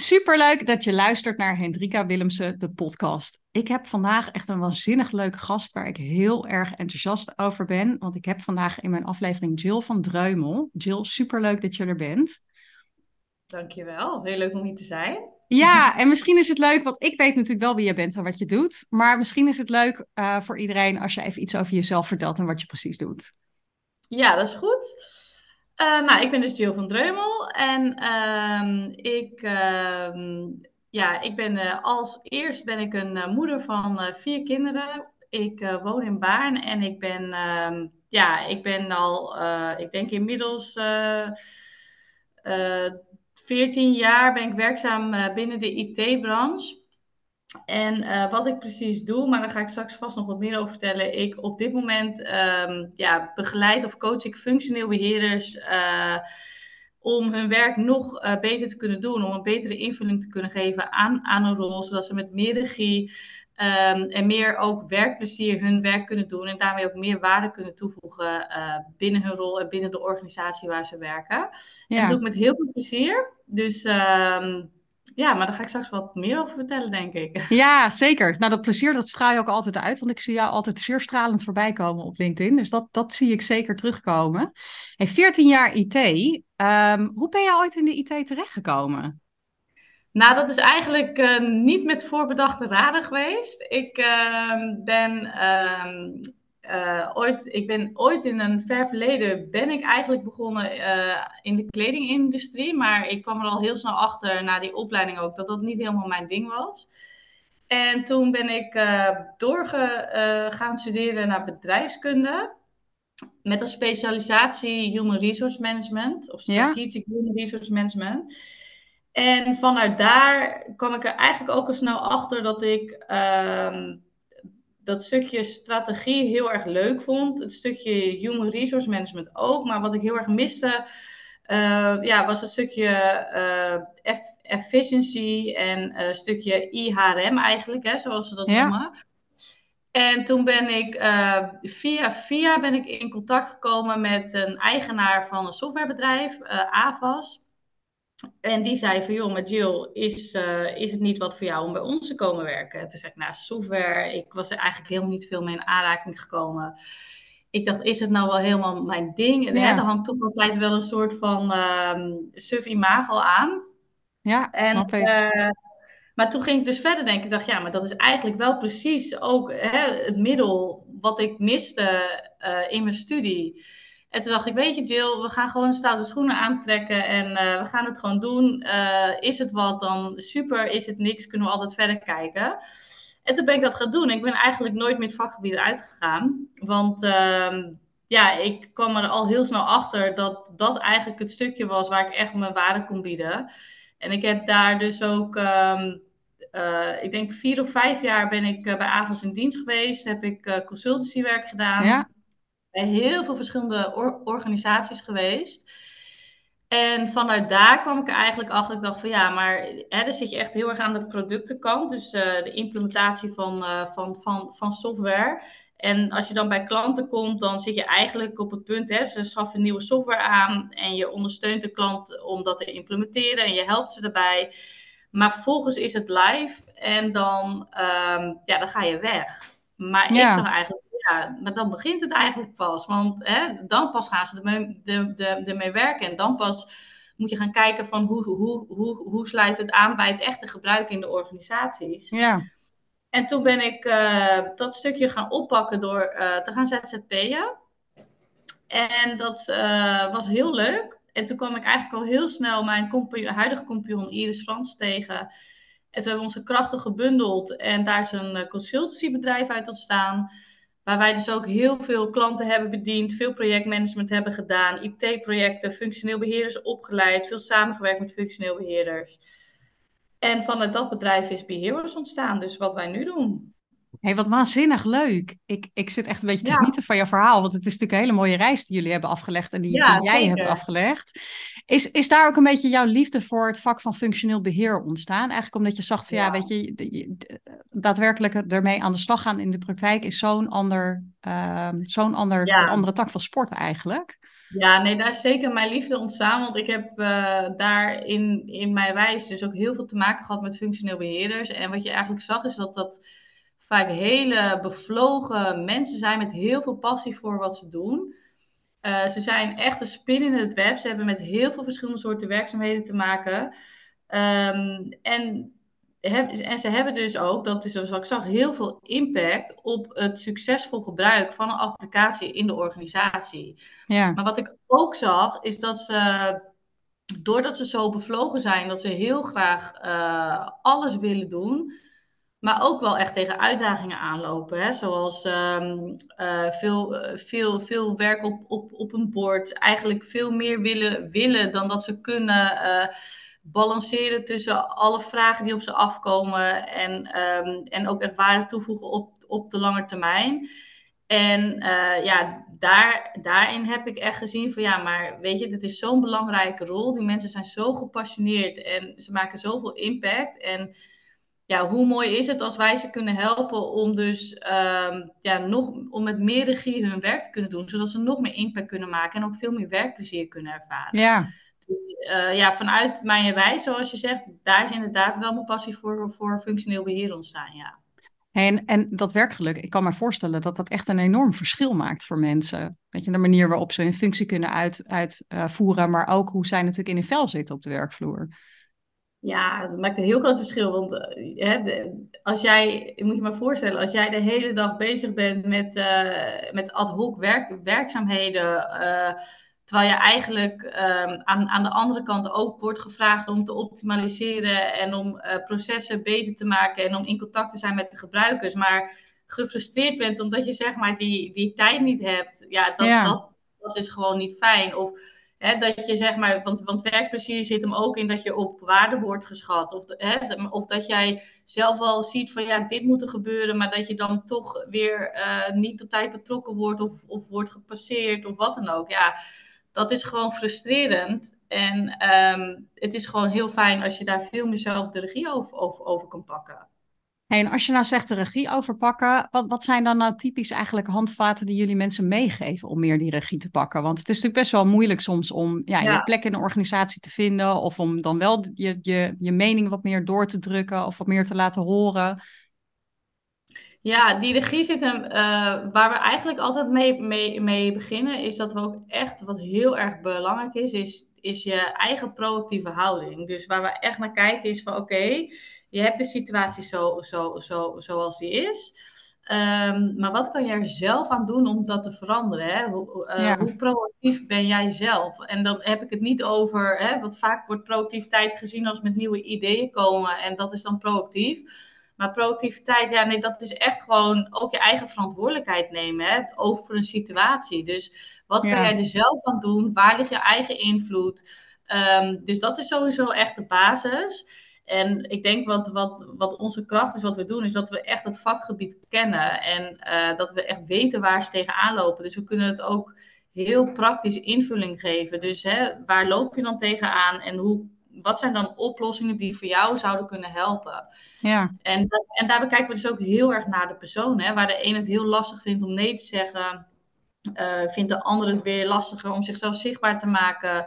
Superleuk dat je luistert naar Hendrika Willemsen, de podcast. Ik heb vandaag echt een waanzinnig leuke gast waar ik heel erg enthousiast over ben. Want ik heb vandaag in mijn aflevering Jill van Dreumel. Jill, superleuk dat je er bent. Dankjewel, heel leuk om hier te zijn. Ja, en misschien is het leuk, want ik weet natuurlijk wel wie je bent en wat je doet. Maar misschien is het leuk uh, voor iedereen als je even iets over jezelf vertelt en wat je precies doet. Ja, dat is goed. Uh, nou, ik ben dus Jill van Dreumel en uh, ik, uh, ja, ik ben uh, als eerst ben ik een uh, moeder van vier kinderen. Ik woon in Baarn en ik ben, ehm, ja, ik ben al, ik denk inmiddels 14 jaar ben ik werkzaam binnen de IT-branche. En uh, wat ik precies doe, maar daar ga ik straks vast nog wat meer over vertellen. Ik op dit moment um, ja, begeleid of coach ik functioneel beheerders uh, om hun werk nog uh, beter te kunnen doen, om een betere invulling te kunnen geven aan, aan een rol, zodat ze met meer regie um, en meer ook werkplezier hun werk kunnen doen en daarmee ook meer waarde kunnen toevoegen binnen hun rol en binnen de organisatie waar ze werken. Ja. En dat doe ik met heel veel plezier. Dus um, ja, maar daar ga ik straks wat meer over vertellen, denk ik. Ja, zeker. Nou, dat plezier, dat straal je ook altijd uit. Want ik zie jou altijd zeer stralend voorbij komen op LinkedIn. Dus dat, dat zie ik zeker terugkomen. Hey, 14 jaar IT. Um, hoe ben je ooit in de IT terechtgekomen? Nou, dat is eigenlijk uh, niet met voorbedachte raden geweest. Ik uh, ben uh, uh, ooit, ik ben ooit in een ver verleden ben ik eigenlijk begonnen uh, in de kledingindustrie. Maar ik kwam er al heel snel achter na die opleiding ook dat dat niet helemaal mijn ding was. En toen ben ik uh, doorgegaan studeren naar bedrijfskunde. Met een specialisatie Human Resource Management of Strategic ja? Human Resource Management. En vanuit daar kwam ik er eigenlijk ook al snel achter dat ik ehm, dat stukje strategie heel erg leuk vond. Het stukje human resource management ook. Maar wat ik heel erg miste, uh, ja, was het stukje uh, efficiency en een uh, stukje IHRM eigenlijk, hè, zoals ze dat ja. noemen. En toen ben ik via via ben ik in contact gekomen met een eigenaar van een softwarebedrijf, Avas. En die zei van, joh, maar Jill, is, uh, is het niet wat voor jou om bij ons te komen werken? Toen zei ik, nou, software, ik was er eigenlijk helemaal niet veel mee in aanraking gekomen. Ik dacht, is het nou wel helemaal mijn ding? En ja. hè, er hangt toch altijd wel een soort van uh, suf imago aan. Ja, en, snap ik. Uh, maar toen ging ik dus verder denken. Ik dacht, ja, maar dat is eigenlijk wel precies ook hè, het middel wat ik miste uh, in mijn studie. En toen dacht ik, weet je Jill, we gaan gewoon stoute schoenen aantrekken en uh, we gaan het gewoon doen. Uh, is het wat, dan super. Is het niks, kunnen we altijd verder kijken. En toen ben ik dat gaan doen. Ik ben eigenlijk nooit meer het vakgebied uitgegaan. Want uh, ja, ik kwam er al heel snel achter dat dat eigenlijk het stukje was waar ik echt mijn waarde kon bieden. En ik heb daar dus ook, um, uh, ik denk vier of vijf jaar ben ik bij AVAS in dienst geweest. Heb ik consultancywerk gedaan. Ja bij heel veel verschillende or organisaties geweest. En vanuit daar kwam ik er eigenlijk achter. Ik dacht van ja, maar hè, dan zit je echt heel erg aan de productenkant. Dus uh, de implementatie van, uh, van, van, van software. En als je dan bij klanten komt, dan zit je eigenlijk op het punt, hè, ze schaffen nieuwe software aan en je ondersteunt de klant om dat te implementeren en je helpt ze erbij. Maar vervolgens is het live en dan, um, ja, dan ga je weg. Maar ja. ik zag eigenlijk, ja, maar dan begint het eigenlijk pas. Want hè, dan pas gaan ze ermee, de, de, ermee werken. En dan pas moet je gaan kijken van hoe, hoe, hoe, hoe sluit het aan bij het echte gebruik in de organisaties. Ja. En toen ben ik uh, dat stukje gaan oppakken door uh, te gaan ZZP'en. En dat uh, was heel leuk. En toen kwam ik eigenlijk al heel snel mijn compagnon, huidige compagnon Iris Frans tegen. En toen hebben we onze krachten gebundeld en daar is een consultancybedrijf uit ontstaan. Waar wij dus ook heel veel klanten hebben bediend, veel projectmanagement hebben gedaan, IT-projecten, functioneel beheerders opgeleid, veel samengewerkt met functioneel beheerders. En vanuit dat bedrijf is Beheerers ontstaan, dus wat wij nu doen. Hey, wat waanzinnig leuk. Ik, ik zit echt een beetje te genieten van je verhaal. Want het is natuurlijk een hele mooie reis die jullie hebben afgelegd en die, jij zeker. hebt afgelegd. Is, is daar ook een beetje jouw liefde voor het vak van functioneel beheer ontstaan? Eigenlijk omdat je zag van ja, ja weet je, daadwerkelijk ermee aan de slag gaan in de praktijk is zo'n ander, uh, zo'n ander, andere tak van sport eigenlijk. Ja, nee, daar is zeker mijn liefde ontstaan. Want ik heb uh, daar in, in mijn reis dus ook heel veel te maken gehad met functioneel beheerders. En wat je eigenlijk zag is dat dat vaak hele bevlogen mensen zijn met heel veel passie voor wat ze doen. Uh, ze zijn echt een spin in het web. Ze hebben met heel veel verschillende soorten werkzaamheden te maken. Um, en en ze hebben dus ook, dat is zoals ik zag, heel veel impact op het succesvol gebruik van een applicatie in de organisatie. Ja. Maar wat ik ook zag, is dat ze, doordat ze zo bevlogen zijn, dat ze heel graag uh, alles willen doen, maar ook wel echt tegen uitdagingen aanlopen. Hè? Zoals um, uh, veel, veel, veel werk op, op, op een bord, eigenlijk veel meer willen, willen dan dat ze kunnen. Uh, balanceren tussen alle vragen die op ze afkomen en, um, en ook echt waarde toevoegen op, op de lange termijn. En ja, daar, daarin heb ik echt gezien van ja, maar weet je, dit is zo'n belangrijke rol. Die mensen zijn zo gepassioneerd en ze maken zoveel impact. En ja, hoe mooi is het als wij ze kunnen helpen om dus um, ja, nog om met meer regie hun werk te kunnen doen, zodat ze nog meer impact kunnen maken en ook veel meer werkplezier kunnen ervaren. Ja. Dus uh, ja, vanuit mijn reis, zoals je zegt, daar is inderdaad wel mijn passie voor, voor functioneel beheer ontstaan, ja. En, en dat werkgeluk, ik kan me voorstellen dat dat echt een enorm verschil maakt voor mensen. Weet je, de manier waarop ze hun functie kunnen uitvoeren, uit, uh, maar ook hoe zij natuurlijk in hun vel zitten op de werkvloer. Ja, dat maakt een heel groot verschil. Want uh, hè, de, als jij, moet je me voorstellen, als jij de hele dag bezig bent met, uh, met ad hoc werk, werkzaamheden Terwijl je eigenlijk um, aan, aan de andere kant ook wordt gevraagd om te optimaliseren en om uh, processen beter te maken en om in contact te zijn met de gebruikers. Maar gefrustreerd bent omdat je zeg maar die, die tijd niet hebt. Ja, dat, ja. dat, dat is gewoon niet fijn. Of dat je zeg maar, want, werkplezier zit hem ook in dat je op waarde wordt geschat. Of, of dat jij zelf al ziet van ja, dit moet er gebeuren, maar dat je dan toch weer uh, niet op tijd betrokken wordt of, of wordt gepasseerd of wat dan ook. Ja dat is gewoon frustrerend. En um, het is gewoon heel fijn als je daar veel meer zelf de regie over, over kan pakken. Hey, en als je nou zegt de regie overpakken, wat, wat zijn dan nou typisch eigenlijk handvaten die jullie mensen meegeven om meer die regie te pakken? Want het is natuurlijk best wel moeilijk soms om ja, ja. je plek in een organisatie te vinden of om dan wel je, je, je mening wat meer door te drukken of wat meer te laten horen. Ja, die regie zit hem, uh, waar we eigenlijk altijd mee, mee, mee beginnen, is dat we ook echt, wat heel erg belangrijk is, is, is je eigen proactieve houding. Dus waar we echt naar kijken is van oké, okay, je hebt de situatie zo, zo, zo, zoals die is. Um, maar wat kan je er zelf aan doen om dat te veranderen? Hè? Hoe, uh, ja. hoe, proactief ben jij zelf? En dan heb ik het niet over, hè, want vaak wordt proactiviteit gezien als met nieuwe ideeën komen en dat is dan proactief. Maar proactiviteit, ja, nee, dat is echt gewoon ook je eigen verantwoordelijkheid nemen hè, over een situatie. Dus wat ja. kan jij er zelf aan doen? Waar ligt je eigen invloed? Um, dus dat is sowieso echt de basis. En ik denk wat, wat, wat onze kracht is, wat we doen, is dat we echt het vakgebied kennen. En uh, dat we echt weten waar ze tegenaan lopen. Dus we kunnen het ook heel praktisch invulling geven. Dus hè, waar loop je dan tegenaan en hoe wat zijn dan oplossingen die voor jou zouden kunnen helpen? Ja. En, en daarbij kijken we dus ook heel erg naar de persoon. Hè? Waar de een het heel lastig vindt om nee te zeggen, uh, vindt de ander het weer lastiger om zichzelf zichtbaar te maken.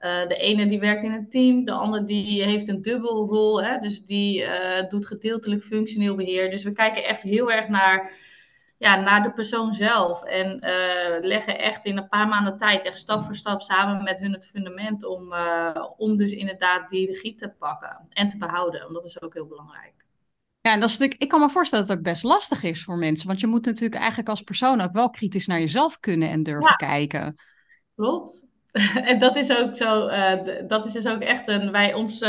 Uh, de ene die werkt in een team, de ander die heeft een dubbelrol. Hè? Dus die uh, doet gedeeltelijk functioneel beheer. Dus we kijken echt heel erg naar ja, naar de persoon zelf. En uh, leggen echt in een paar maanden tijd, echt stap voor stap samen met hun het fundament om, om dus inderdaad die regie te pakken en te behouden. Want dat is ook heel belangrijk. Ja, en dat is natuurlijk, ik kan me voorstellen dat het ook best lastig is voor mensen. Want je moet natuurlijk eigenlijk als persoon ook wel kritisch naar jezelf kunnen en durven ja, kijken. Klopt. En dat is ook zo, uh, dat is dus ook echt een, wij, ons,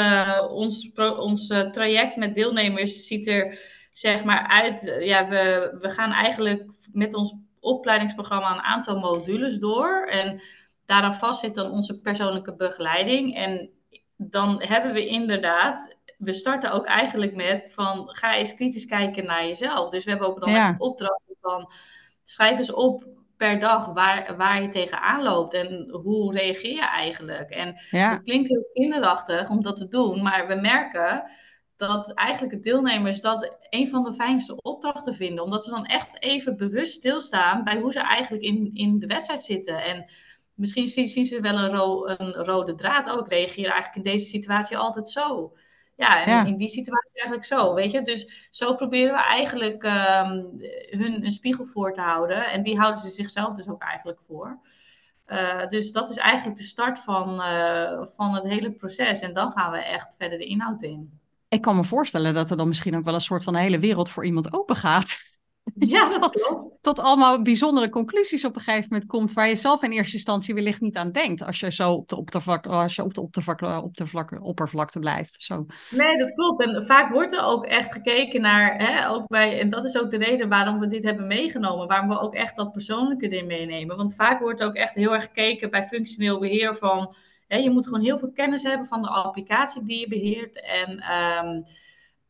ons, ons traject met deelnemers ziet er zeg maar uit. Ja, we, we gaan eigenlijk met ons opleidingsprogramma een aantal modules door. En daaraan vast zit dan onze persoonlijke begeleiding. En dan hebben we inderdaad, we starten ook eigenlijk met van ga eens kritisch kijken naar jezelf. Dus we hebben ook dan ja. echt opdrachten van schrijf eens op per dag waar, waar je tegenaan loopt en hoe reageer je eigenlijk. En ja. het klinkt heel kinderachtig om dat te doen, maar we merken dat eigenlijk de deelnemers dat een van de fijnste opdrachten vinden. Omdat ze dan echt even bewust stilstaan bij hoe ze eigenlijk in, in de wedstrijd zitten. En misschien zien, ze wel een, een, rode draad. Oh, ik reageer eigenlijk in deze situatie altijd zo. Ja, en in die situatie eigenlijk zo, weet je. Dus zo proberen we eigenlijk um, hun een spiegel voor te houden. En die houden ze zichzelf dus ook eigenlijk voor. Uh, dus dat is eigenlijk de start van, uh, van het hele proces. En dan gaan we echt verder de inhoud in. Ik kan me voorstellen dat er dan misschien ook wel een soort van hele wereld voor iemand open gaat. Ja, dat klopt. Tot allemaal bijzondere conclusies op een gegeven moment komt, waar je zelf in eerste instantie wellicht niet aan denkt, als je zo op de, oppervlakte, als je op de, oppervlakte, op de oppervlakte blijft. Zo. Nee, dat klopt. En vaak wordt er ook echt gekeken naar, hè, ook bij, en dat is ook de reden waarom we dit hebben meegenomen, waarom we ook echt dat persoonlijke erin meenemen. Want vaak wordt ook echt heel erg gekeken bij functioneel beheer van, hè, je moet gewoon heel veel kennis hebben van de applicatie die je beheert. En um,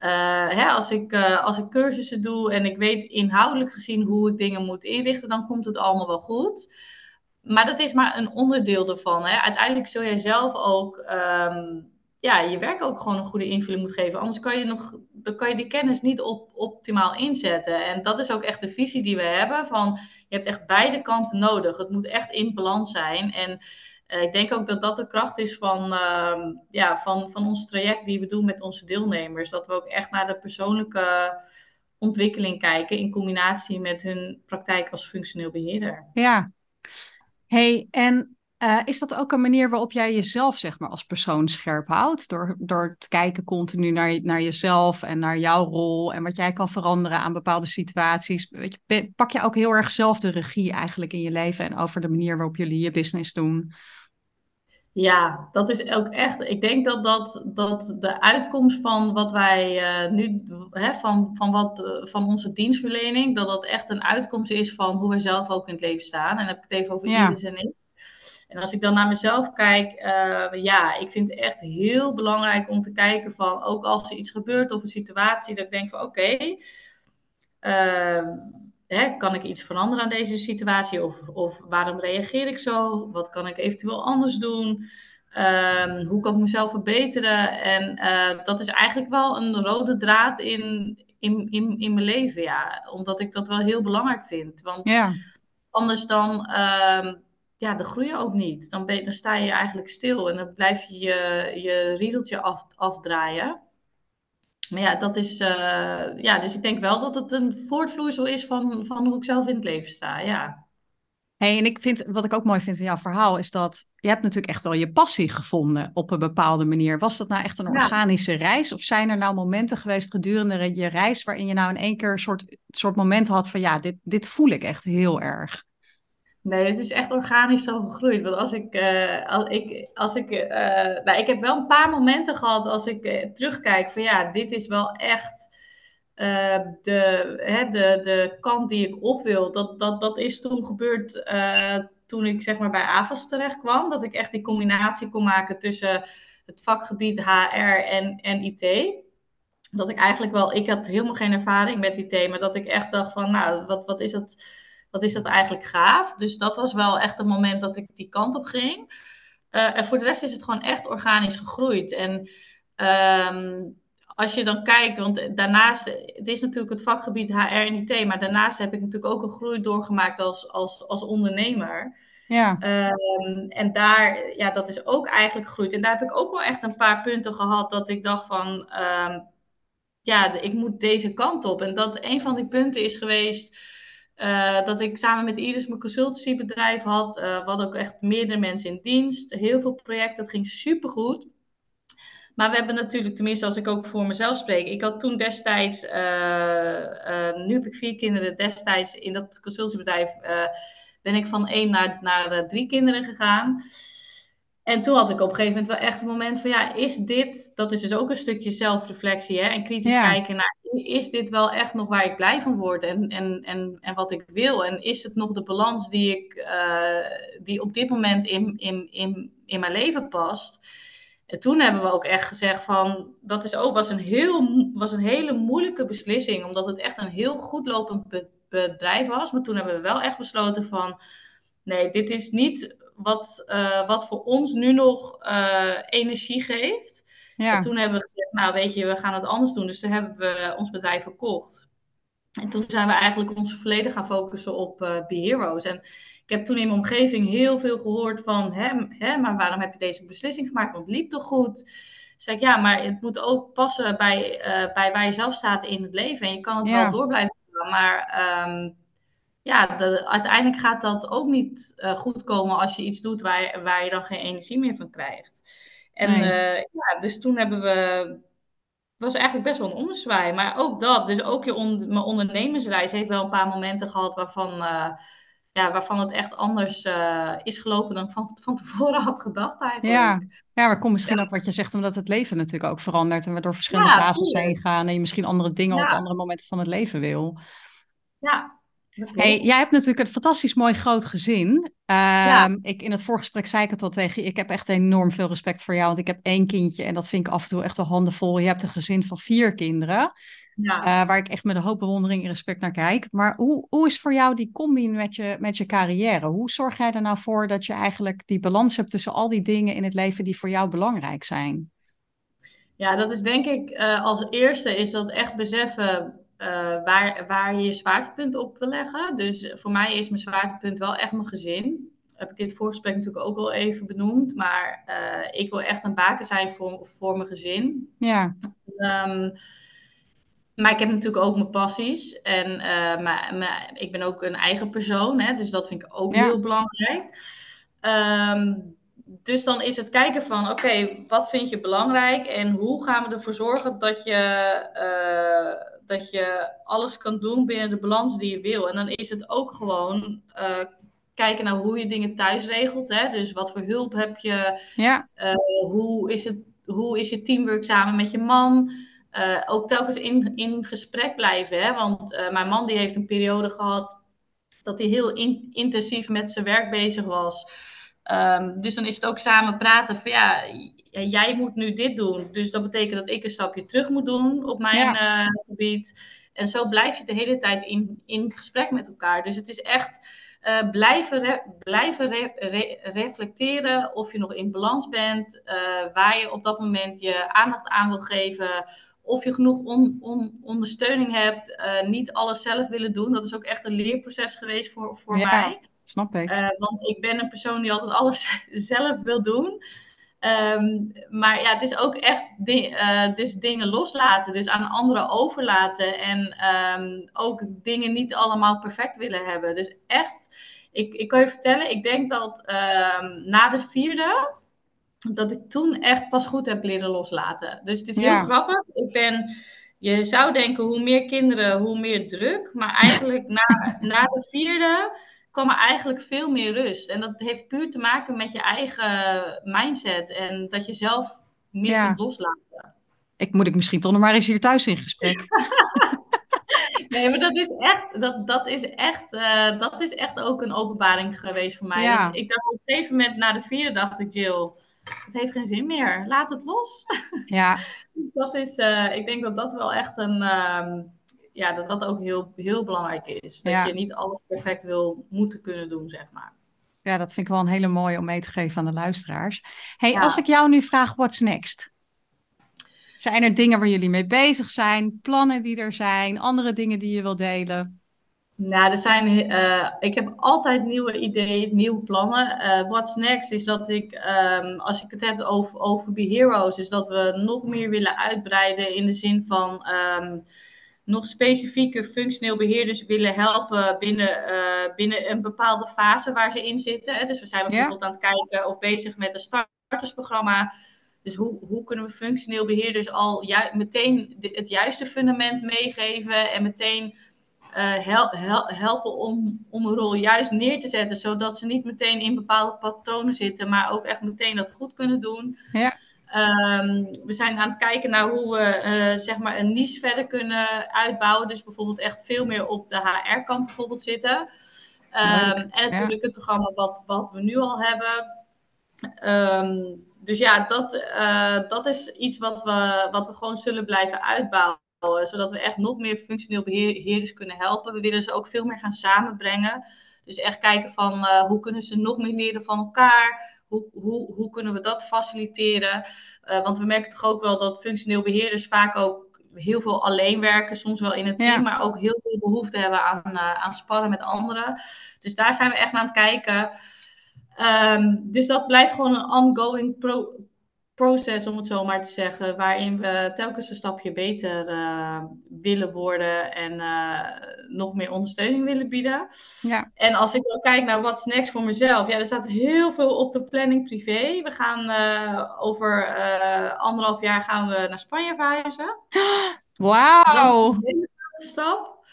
uh, hè, als, ik, uh, als ik cursussen doe en ik weet inhoudelijk gezien hoe ik dingen moet inrichten, dan komt het allemaal wel goed. Maar dat is maar een onderdeel ervan. Hè. Uiteindelijk zul jij zelf ook um, ja, je werk ook gewoon een goede invulling moet geven. Anders kan je, nog, dan kan je die kennis niet op, optimaal inzetten. En dat is ook echt de visie die we hebben. Van, je hebt echt beide kanten nodig. Het moet echt in balans zijn. En uh, ik denk ook dat dat de kracht is van, uh, ja, van, van ons traject die we doen met onze deelnemers. Dat we ook echt naar de persoonlijke ontwikkeling kijken in combinatie met hun praktijk als functioneel beheerder. Ja. Hey, en uh, is dat ook een manier waarop jij jezelf zeg maar, als persoon scherp houdt? Door, door te kijken continu naar, naar jezelf en naar jouw rol en wat jij kan veranderen aan bepaalde situaties. Weet je, pak je ook heel erg zelf de regie eigenlijk in je leven en over de manier waarop jullie je business doen? Ja, dat is ook echt. Ik denk dat, dat, dat de uitkomst van wat wij uh, nu, hè, van, van, wat, uh, van onze dienstverlening, dat dat echt een uitkomst is van hoe wij zelf ook in het leven staan. En dan heb ik het even over ja. Iris en ik. En als ik dan naar mezelf kijk, uh, ja, ik vind het echt heel belangrijk om te kijken van, ook als er iets gebeurt of een situatie, dat ik denk van oké, okay, hè, kan ik iets veranderen aan deze situatie? Of, of waarom reageer ik zo? Wat kan ik eventueel anders doen? Um, hoe kan ik mezelf verbeteren? En uh, dat is eigenlijk wel een rode draad in, in, in, in mijn leven, ja. Omdat ik dat wel heel belangrijk vind. Want ja. anders dan, uh, ja, dan groei je ook niet. Dan, ben, dan sta je eigenlijk stil en dan blijf je je, je riedeltje af, afdraaien. Maar ja, dat is. Uh, ja, dus ik denk wel dat het een voortvloeisel is van, van hoe ik zelf in het leven sta. Ja. Hey, en ik vind, wat ik ook mooi vind in jouw verhaal, is dat je hebt natuurlijk echt wel je passie gevonden op een bepaalde manier. Was dat nou echt een organische reis? Of zijn er nou momenten geweest gedurende je reis waarin je nou in één keer een soort, soort moment had van ja, dit, dit voel ik echt heel erg? Nee, het is echt organisch zo gegroeid. Want als ik, uh, als ik, als ik, uh, nou, ik heb wel een paar momenten gehad als ik uh, terugkijk van ja, dit is wel echt de, hè, de, de kant die ik op wil. Dat, dat, dat is toen gebeurd toen ik zeg maar bij AVAS terecht kwam. Dat ik echt die combinatie kon maken tussen het vakgebied HR en, en IT. Dat ik eigenlijk wel, ik had helemaal geen ervaring met IT, maar dat ik echt dacht van nou, wat, wat is dat wat is dat eigenlijk gaaf. Dus dat was wel echt het moment dat ik die kant op ging. Uh, en voor de rest is het gewoon echt organisch gegroeid. En um, als je dan kijkt, want daarnaast, het is natuurlijk het vakgebied HR en IT, maar daarnaast heb ik natuurlijk ook een groei doorgemaakt als, als, als ondernemer. Ja. Um, en daar, ja, dat is ook eigenlijk gegroeid. En daar heb ik ook wel echt een paar punten gehad dat ik dacht van, um, ja, ik moet deze kant op. En dat een van die punten is geweest uh, dat ik samen met Iris mijn consultancybedrijf had. Uh, we hadden ook echt meerdere mensen in dienst. Heel veel projecten. Het ging supergoed. Maar we hebben natuurlijk, tenminste als ik ook voor mezelf spreek. Ik had toen destijds, uh, nu heb ik vier kinderen. Destijds in dat consultancybedrijf ben ik van één naar, naar drie kinderen gegaan. En toen had ik op een gegeven moment wel echt een moment van, ja, is dit, dat is dus ook een stukje zelfreflectie hè, en kritisch kijken naar, is dit wel echt nog waar ik blij van word en, en, en, en wat ik wil? En is het nog de balans die, ik, uh, die op dit moment in, in, in, in mijn leven past? En toen hebben we ook echt gezegd van, dat is ook, was, een heel, was een hele moeilijke beslissing, omdat het echt een heel goed lopend bedrijf was. Maar toen hebben we wel echt besloten van, nee, dit is niet wat, uh, wat voor ons nu nog uh, energie geeft. Ja. En toen hebben we gezegd, nou weet je, we gaan het anders doen. Dus toen hebben we ons bedrijf verkocht. En toen zijn we eigenlijk ons volledig gaan focussen op uh, Be Heroes. En ik heb toen in mijn omgeving heel veel gehoord van, hè, hè, maar waarom heb je deze beslissing gemaakt? Want het liep toch goed? Zeg ik, ja, maar het moet ook passen bij, uh, bij waar je zelf staat in het leven. En je kan het wel door blijven gaan, maar um, ja, de, uiteindelijk gaat dat ook niet uh, goed komen als je iets doet waar, waar je dan geen energie meer van krijgt. En nee. ja, dus toen hebben we was eigenlijk best wel een ommezwaai. Maar ook dat, dus ook je on mijn ondernemersreis heeft wel een paar momenten gehad waarvan, uh, ja, waarvan het echt anders is gelopen dan van, van tevoren had gedacht eigenlijk. Ja, ja maar komt misschien ja. ook wat je zegt, omdat het leven natuurlijk ook verandert en we door verschillende ja, fases heen gaan en je misschien andere dingen op andere momenten van het leven wil. Ja, Hey, jij hebt natuurlijk een fantastisch mooi groot gezin. Ja. ik, in het voorgesprek zei ik het al tegen je. Ik heb echt enorm veel respect voor jou. Want ik heb één kindje en dat vind ik af en toe echt wel handenvol. Je hebt een gezin van vier kinderen. Ja. Uh, waar ik echt met een hoop bewondering en respect naar kijk. Maar hoe, hoe is voor jou die combi met je, met je carrière? Hoe zorg jij er nou voor dat je eigenlijk die balans hebt tussen al die dingen in het leven die voor jou belangrijk zijn? Ja, dat is denk ik uh, als eerste is dat echt beseffen uh, waar, waar je je zwaartepunt op wil leggen. Dus voor mij is mijn zwaartepunt wel echt mijn gezin. Heb ik in het voorgesprek natuurlijk ook wel even benoemd. Maar uh, ik wil echt een baken zijn voor, voor mijn gezin. Ja. Um, maar ik heb natuurlijk ook mijn passies. En uh, maar, maar, ik ben ook een eigen persoon. Hè, dus dat vind ik ook ja. heel belangrijk. Um, dus dan is het kijken van, oké, okay, wat vind je belangrijk en hoe gaan we ervoor zorgen dat je, uh, dat je alles kan doen binnen de balans die je wil. En dan is het ook gewoon uh, kijken naar hoe je dingen thuis regelt. Hè? Dus wat voor hulp heb je? Ja. Uh, hoe, is het, hoe is je teamwork samen met je man? ook telkens in, in gesprek blijven. Hè? Want mijn man die heeft een periode gehad dat hij heel in, intensief met zijn werk bezig was. Um, dus dan is het ook samen praten van ja, jij moet nu dit doen. Dus dat betekent dat ik een stapje terug moet doen op mijn ja. uh, gebied. En zo blijf je de hele tijd in, in gesprek met elkaar. Dus het is echt uh, blijven, re blijven re re reflecteren of je nog in balans bent. Uh, waar je op dat moment je aandacht aan wil geven. Of je genoeg on on ondersteuning hebt. niet alles zelf willen doen. Dat is ook echt een leerproces geweest voor, voor ja. mij. Snap ik. Want ik ben een persoon die altijd alles zelf wil doen. Um, maar ja, het is ook echt di uh, dus dingen loslaten, dus aan anderen overlaten en um, ook dingen niet allemaal perfect willen hebben. Dus echt, ik, ik kan je vertellen, ik denk dat um, na de vierde, dat ik toen echt pas goed heb leren loslaten. Dus het is heel ja. grappig. Ik ben, je zou denken, hoe meer kinderen, hoe meer druk. Maar eigenlijk na, na de vierde kwam er eigenlijk veel meer rust. En dat heeft puur te maken met je eigen mindset. En dat je zelf meer ja. kunt loslaten. Ik moet ik misschien toch nog maar eens hier thuis in gesprek. nee, maar dat is echt, dat, dat is echt, uh, dat is echt ook een openbaring geweest voor mij. Ja. Ik dacht op een gegeven moment, na de vierde, dacht ik, Jill, het heeft geen zin meer. Laat het los. Ja. dat is, uh, ik denk dat dat wel echt een... Uh, ja, dat dat ook heel, heel belangrijk is. Dat Ja. je niet alles perfect wil moeten kunnen doen, zeg maar. ja, dat vind ik wel een hele mooie om mee te geven aan de luisteraars. Hey, Ja. als ik jou nu vraag, what's next? Zijn er dingen waar jullie mee bezig zijn? Plannen die er zijn? Andere dingen die je wil delen? Nou, er zijn, eh, ik heb altijd nieuwe ideeën, nieuwe plannen. Eh, what's next is dat ik, ehm, als ik het heb over, over Be Heroes, is dat we nog meer willen uitbreiden in de zin van ehm, nog specifieke functioneel beheerders willen helpen binnen, eh, binnen een bepaalde fase waar ze in zitten. Hè. Dus we zijn bijvoorbeeld aan het kijken of bezig met een startersprogramma. Dus hoe, hoe kunnen we functioneel beheerders al ju meteen de, het juiste fundament meegeven en meteen uh, hel hel helpen om, om een rol juist neer te zetten, zodat ze niet meteen in bepaalde patronen zitten, maar ook echt meteen dat goed kunnen doen. Ja. Um, we zijn aan het kijken naar hoe we uh, zeg maar een niche verder kunnen uitbouwen. Dus bijvoorbeeld echt veel meer op de HR-kant bijvoorbeeld zitten. Um, en natuurlijk ja. het programma wat, wat we nu al hebben. Um, dus ja, dat, uh, dat is iets wat we, wat we gewoon zullen blijven uitbouwen. Zodat we echt nog meer functioneel beheerders kunnen helpen. We willen ze ook veel meer gaan samenbrengen. Dus echt kijken van uh, hoe kunnen ze nog meer leren van elkaar. Hoe, hoe, hoe kunnen we dat faciliteren? Uh, want we merken toch ook wel dat functioneel beheerders vaak ook heel veel alleen werken, soms wel in het team, maar ook heel veel behoefte hebben aan, uh, aan sparren met anderen. Dus daar zijn we echt naar aan het kijken. Ehm, dus dat blijft gewoon een ongoing pro proces, om het zo maar te zeggen, waarin we telkens een stapje beter uh, willen worden en uh, nog meer ondersteuning willen bieden. Ja. En als ik dan kijk naar wat next voor mezelf, ja, er staat heel veel op de planning privé. We gaan uh, over anderhalf jaar gaan we naar Spanje verhuizen. Wauw! Dat is een hele stap.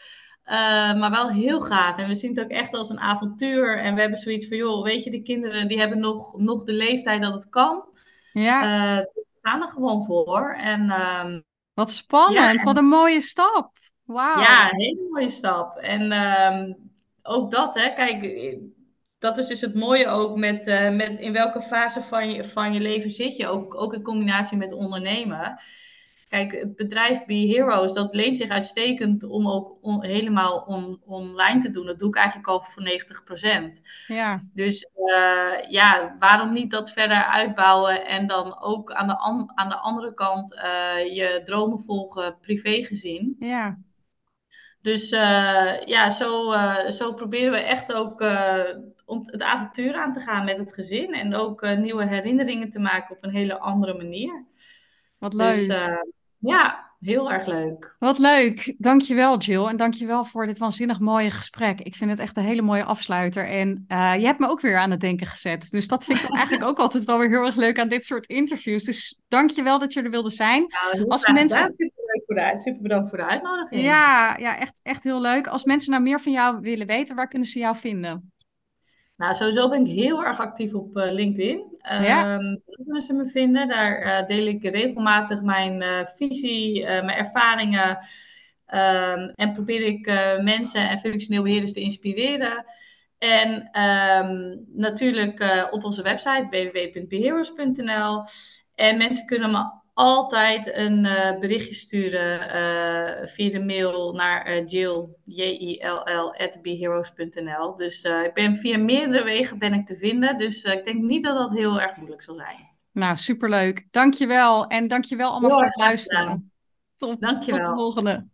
maar wel heel gaaf. En we zien het ook echt als een avontuur. En we hebben zoiets van, joh, weet je, de kinderen die hebben nog, nog de leeftijd dat het kan. Ja. Uh, we gaan er gewoon voor. En, um, wat spannend, wat een mooie stap. Wauw. Ja, een hele mooie stap. En um, ook dat, hè, kijk, dat is dus het mooie ook met, uh, met in welke fase van je, van je leven zit je, ook, ook in combinatie met ondernemen. Kijk, het bedrijf Be Heroes, dat leent zich uitstekend om ook helemaal on, online te doen. Dat doe ik eigenlijk al voor 90%. Ja. Dus uh, ja, waarom niet dat verder uitbouwen en dan ook aan de, aan de andere kant uh, je dromen volgen, privé gezien. Ja. Dus uh, ja, zo, zo proberen we echt ook om het avontuur aan te gaan met het gezin. En ook nieuwe herinneringen te maken op een hele andere manier. Wat dus, leuk. Dus, ja, heel erg leuk. Wat leuk. Dankjewel Jill. En dankjewel voor dit waanzinnig mooie gesprek. Ik vind het echt een hele mooie afsluiter. En uh, je hebt me ook weer aan het denken gezet. Dus dat vind ik eigenlijk ook altijd wel weer heel erg leuk aan dit soort interviews. Dus dankjewel dat je er wilde zijn. Als mensen... Super, voor de, super bedankt voor de uitnodiging. Ja, ja echt, echt heel leuk. Als mensen nou meer van jou willen weten, waar kunnen ze jou vinden? Nou, sowieso ben ik heel erg actief op uh, LinkedIn. Ja. Um, kunnen ze me vinden. Daar uh, deel ik regelmatig mijn uh, visie, mijn ervaringen. Um, en probeer ik mensen en functioneel beheerders te inspireren. En um, natuurlijk op onze website www.beheerders.nl. En mensen kunnen me altijd een uh, berichtje sturen uh, via de mail naar uh, Jill, J-I-L-L, at beheroes.nl. Dus ik ben via meerdere wegen ben ik te vinden. Dus ik denk niet dat dat heel erg moeilijk zal zijn. Nou, superleuk. Dankjewel. En dankjewel allemaal voor het luisteren. Tot, dankjewel. tot de volgende.